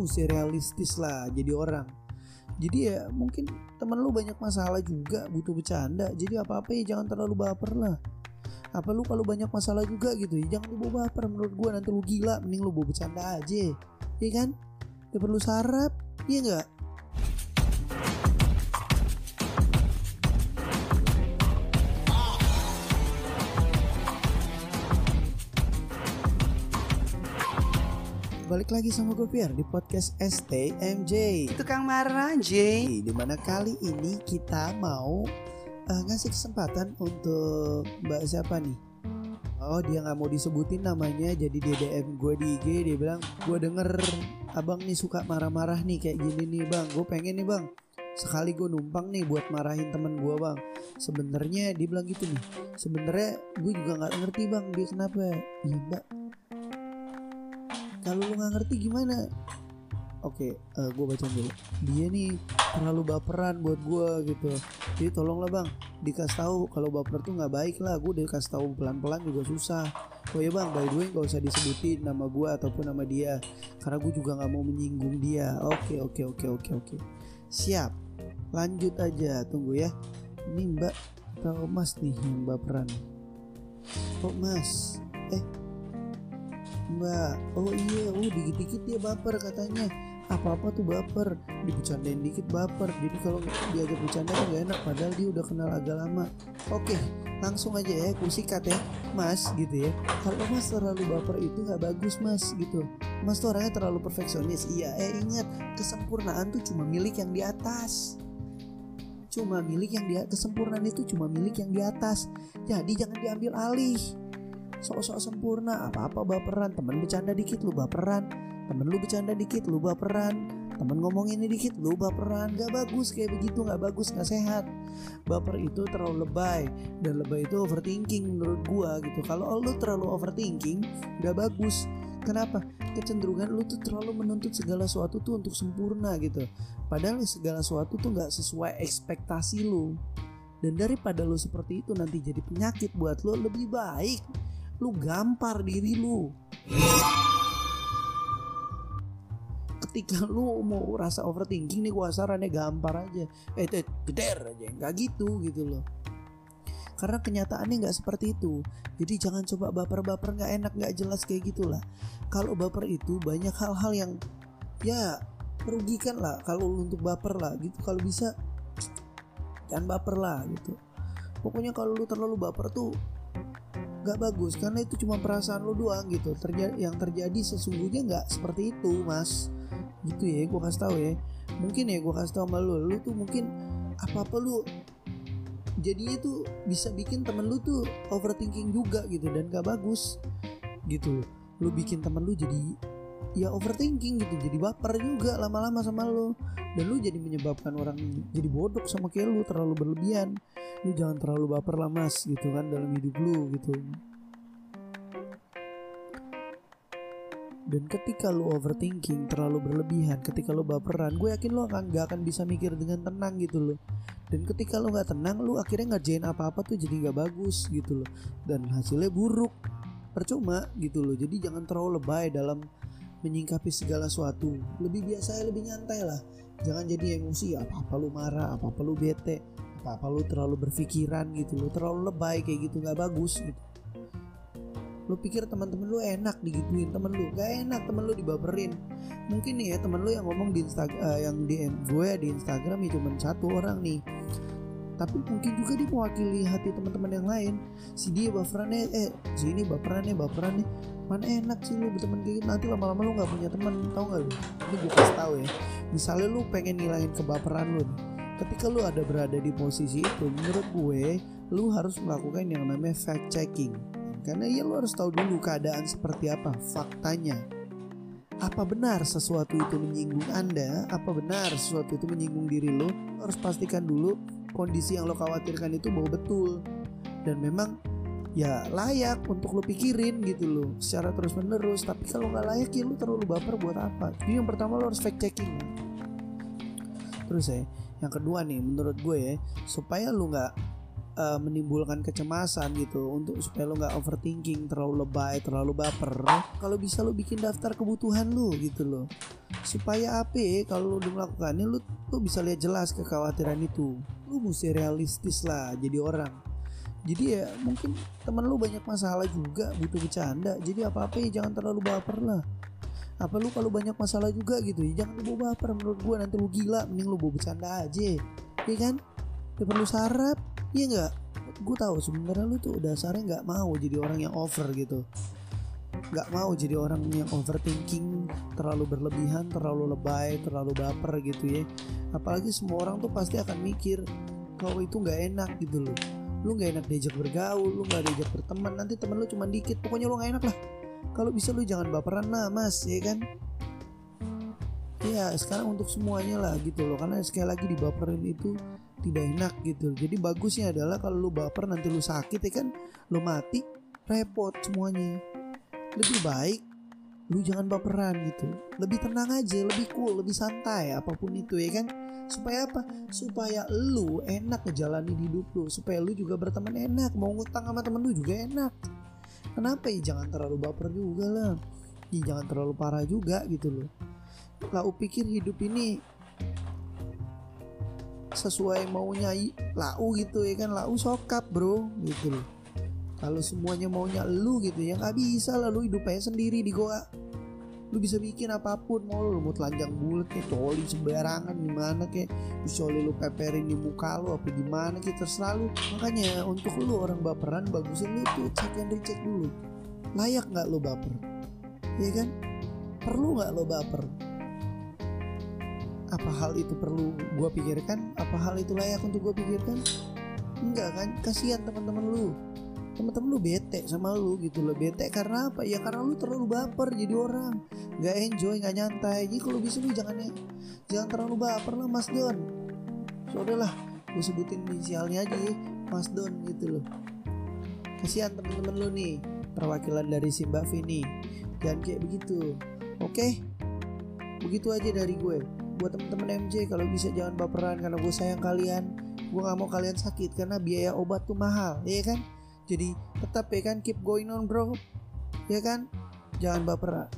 mesti realistis lah jadi orang. Jadi ya mungkin temen lu banyak masalah juga butuh bercanda. Jadi apa apa ya jangan terlalu baper lah. Apa lu kalau banyak masalah juga gitu ya jangan lu bawa baper menurut gua. Nanti lu gila mending lu bawa bercanda aja. Ya kan? Gak perlu sarap iya nggak balik lagi sama gue Pierre di podcast STMJ Tukang marah J. Di mana kali ini kita mau uh, ngasih kesempatan untuk mbak siapa nih? Oh dia nggak mau disebutin namanya jadi dia DM gue di IG dia bilang gue denger abang nih suka marah-marah nih kayak gini nih bang. Gue pengen nih bang sekali gue numpang nih buat marahin temen gue bang. Sebenarnya dia bilang gitu nih. Sebenarnya gue juga nggak ngerti bang dia kenapa. Iya mbak kalau lu nggak ngerti gimana? Oke uh, gue baca dulu. Dia nih terlalu baperan buat gue gitu. Jadi tolonglah bang dikasih tahu kalau baper tuh nggak baik lah. Gue dikasih tahu pelan pelan juga susah. Oh ya bang by the way gak usah disebutin nama gue ataupun nama dia. Karena gue juga nggak mau menyinggung dia. Oke oke oke oke oke. Siap. Lanjut aja. Tunggu ya. Ini mbak atau mas nih yang baperan? Kok mas? Eh mbak. Oh iya oh dikit-dikit dia baper katanya. Apa-apa tuh baper. Dibecandain dikit baper. Jadi kalau diajak bercanda kan gak enak padahal dia udah kenal agak lama. Oke langsung aja ya kusikat ya. Mas gitu ya. Kalau mas terlalu baper itu nggak bagus mas gitu. Mas tuh orangnya terlalu perfeksionis. Iya eh ingat kesempurnaan tuh cuma milik yang di atas. Cuma milik yang di kesempurnaan itu cuma milik yang di atas. Jadi jangan diambil alih sok-sok sempurna apa-apa baperan. Temen bercanda dikit lu baperan. Temen lu bercanda dikit lu baperan. Temen ngomong ini dikit lu baperan. Gak bagus kayak begitu gak bagus gak sehat. Baper itu terlalu lebay dan lebay itu overthinking menurut gua gitu. Kalau lu terlalu overthinking gak bagus. Kenapa? Kecenderungan lu tuh terlalu menuntut segala sesuatu tuh untuk sempurna gitu. Padahal segala sesuatu tuh nggak sesuai ekspektasi lu. Dan daripada lu seperti itu nanti jadi penyakit buat lu lebih baik lu gampar diri lu. Ketika lu mau rasa overthinking nih gua sarannya gampar aja. Eh eh geder aja nggak gitu gitu loh. Karena kenyataannya nggak seperti itu. Jadi jangan coba baper-baper nggak enak nggak jelas kayak gitulah. Kalau baper itu banyak hal-hal yang ya merugikan lah kalau untuk baper lah gitu. Kalau bisa jangan baper lah gitu. Pokoknya kalau lu terlalu baper tuh nggak bagus karena itu cuma perasaan lu doang gitu. Terjadi yang terjadi sesungguhnya nggak seperti itu mas. Gitu ya gue kasih tahu ya. Mungkin ya gue kasih tahu sama lu lu tuh mungkin apa apa lu jadinya tuh bisa bikin temen lu tuh overthinking juga gitu dan gak bagus gitu lu bikin temen lu jadi ya overthinking gitu jadi baper juga lama-lama sama lu. Dan lu jadi menyebabkan orang jadi bodoh sama kayak lu terlalu berlebihan lu jangan terlalu baper lah mas gitu kan dalam hidup lu gitu. Dan ketika lu overthinking terlalu berlebihan ketika lu baperan gue yakin lu akan gak akan bisa mikir dengan tenang gitu loh. Dan ketika lu nggak tenang lu akhirnya ngerjain apa-apa tuh jadi nggak bagus gitu loh. Dan hasilnya buruk. Percuma gitu loh. Jadi jangan terlalu lebay dalam menyingkapi segala sesuatu. Lebih biasa lebih nyantai lah. Jangan jadi emosi apa apa lu marah apa apa lu bete apa apa lu terlalu berpikiran gitu lo terlalu lebay kayak gitu nggak bagus gitu. Lu pikir teman-teman lu enak digituin temen lu gak enak temen lu dibaperin. Mungkin nih ya temen lu yang ngomong di Instagram uh, yang DM gue di Instagram ya cuma satu orang nih. Tapi mungkin juga dia mewakili hati teman-teman yang lain. Si dia baperannya eh si ini baperannya baperannya. Mana enak sih lu berteman kayak gitu? Nanti lama-lama lu nggak punya teman tau gak lu? Ini gue kasih tahu ya. Misalnya lu pengen ngilangin kebaperan lu nih ketika lu ada berada di posisi itu menurut gue lu harus melakukan yang namanya fact checking karena ya lo harus tahu dulu keadaan seperti apa faktanya. Apa benar sesuatu itu menyinggung Anda? Apa benar sesuatu itu menyinggung diri lo? Lo harus pastikan dulu kondisi yang lo khawatirkan itu bahwa betul dan memang ya layak untuk lo pikirin gitu loh secara terus menerus tapi kalau nggak layak ya lo terlalu baper buat apa jadi yang pertama lo harus fact checking terus ya yang kedua nih menurut gue ya supaya lo nggak uh, menimbulkan kecemasan gitu untuk supaya lo nggak overthinking terlalu lebay terlalu baper kalau bisa lo bikin daftar kebutuhan lo gitu loh. Supaya apa ya, kalau lo udah melakukannya lo tuh bisa lihat jelas kekhawatiran itu. Lo mesti realistis lah jadi orang. Jadi ya mungkin teman lu banyak masalah juga butuh bercanda. Jadi apa apa ya jangan terlalu baper lah apa lu kalau banyak masalah juga gitu ya jangan lu baper menurut gua nanti lu gila mending lu bawa bercanda aja. Ya kan? Gak perlu sarap iya nggak? Gue tahu sebenarnya lu tuh dasarnya nggak mau jadi orang yang over gitu. Nggak mau jadi orang yang overthinking terlalu berlebihan terlalu lebay terlalu baper gitu ya. Apalagi semua orang tuh pasti akan mikir kalau itu nggak enak gitu loh. Lu nggak enak diajak bergaul lu nggak diajak berteman nanti temen lu cuma dikit pokoknya lu nggak enak lah kalau bisa lu jangan baperan lah mas ya kan? Ya sekarang untuk semuanya lah gitu loh. Karena sekali lagi dibaperin itu tidak enak gitu. Jadi bagusnya adalah kalau lu baper nanti lu sakit ya kan? Lu mati repot semuanya. Lebih baik lu jangan baperan gitu. Lebih tenang aja lebih cool lebih santai apa pun itu ya kan? Supaya apa? Supaya lu enak ngejalanin hidup lu. Supaya lu juga berteman enak mau ngutang sama temen lu juga enak kenapa ya? Jangan terlalu baper juga lah. Ya, jangan terlalu parah juga gitu loh. Lau pikir hidup ini sesuai maunya lau gitu ya kan? Lau sokap bro. Gitu loh. Kalau semuanya maunya lu gitu ya nggak bisa lah lu hidup sendiri di goa lu bisa bikin apa pun mau lu mau telanjang bulat kayak coli sembarangan gimana kayak coli lu peperin di muka lu apa gimana kayak terserah lu. Makanya untuk lu orang baperan bagusin lu tuh cek and recheck dulu. Layak nggak lu baper? Ya kan? Perlu nggak lo baper? Apa hal itu perlu gue pikirkan? Apa hal itu layak untuk gue pikirkan? Enggak kan? Kasihan teman-teman lu. Temen-temen lu bete sama lu gitu loh. Bete karena apa? Ya karena lu terlalu baper jadi orang nggak enjoy nggak nyantai. Jadi kalau bisa lu jangan ya. Jangan terlalu baper lah Mas Don. So lah gue sebutin inisialnya aja ya Mas Don gitu loh. Kasihan temen-temen lu nih perwakilan dari Simba Vini. Jangan kayak begitu. Oke? Okay? begitu aja dari gue. Buat temen-temen MJ kalau bisa jangan baperan karena gue sayang kalian. Gue gak mau kalian sakit karena biaya obat tuh mahal ya kan? Jadi tetap ya kan keep going on bro. Ya kan? Jangan baper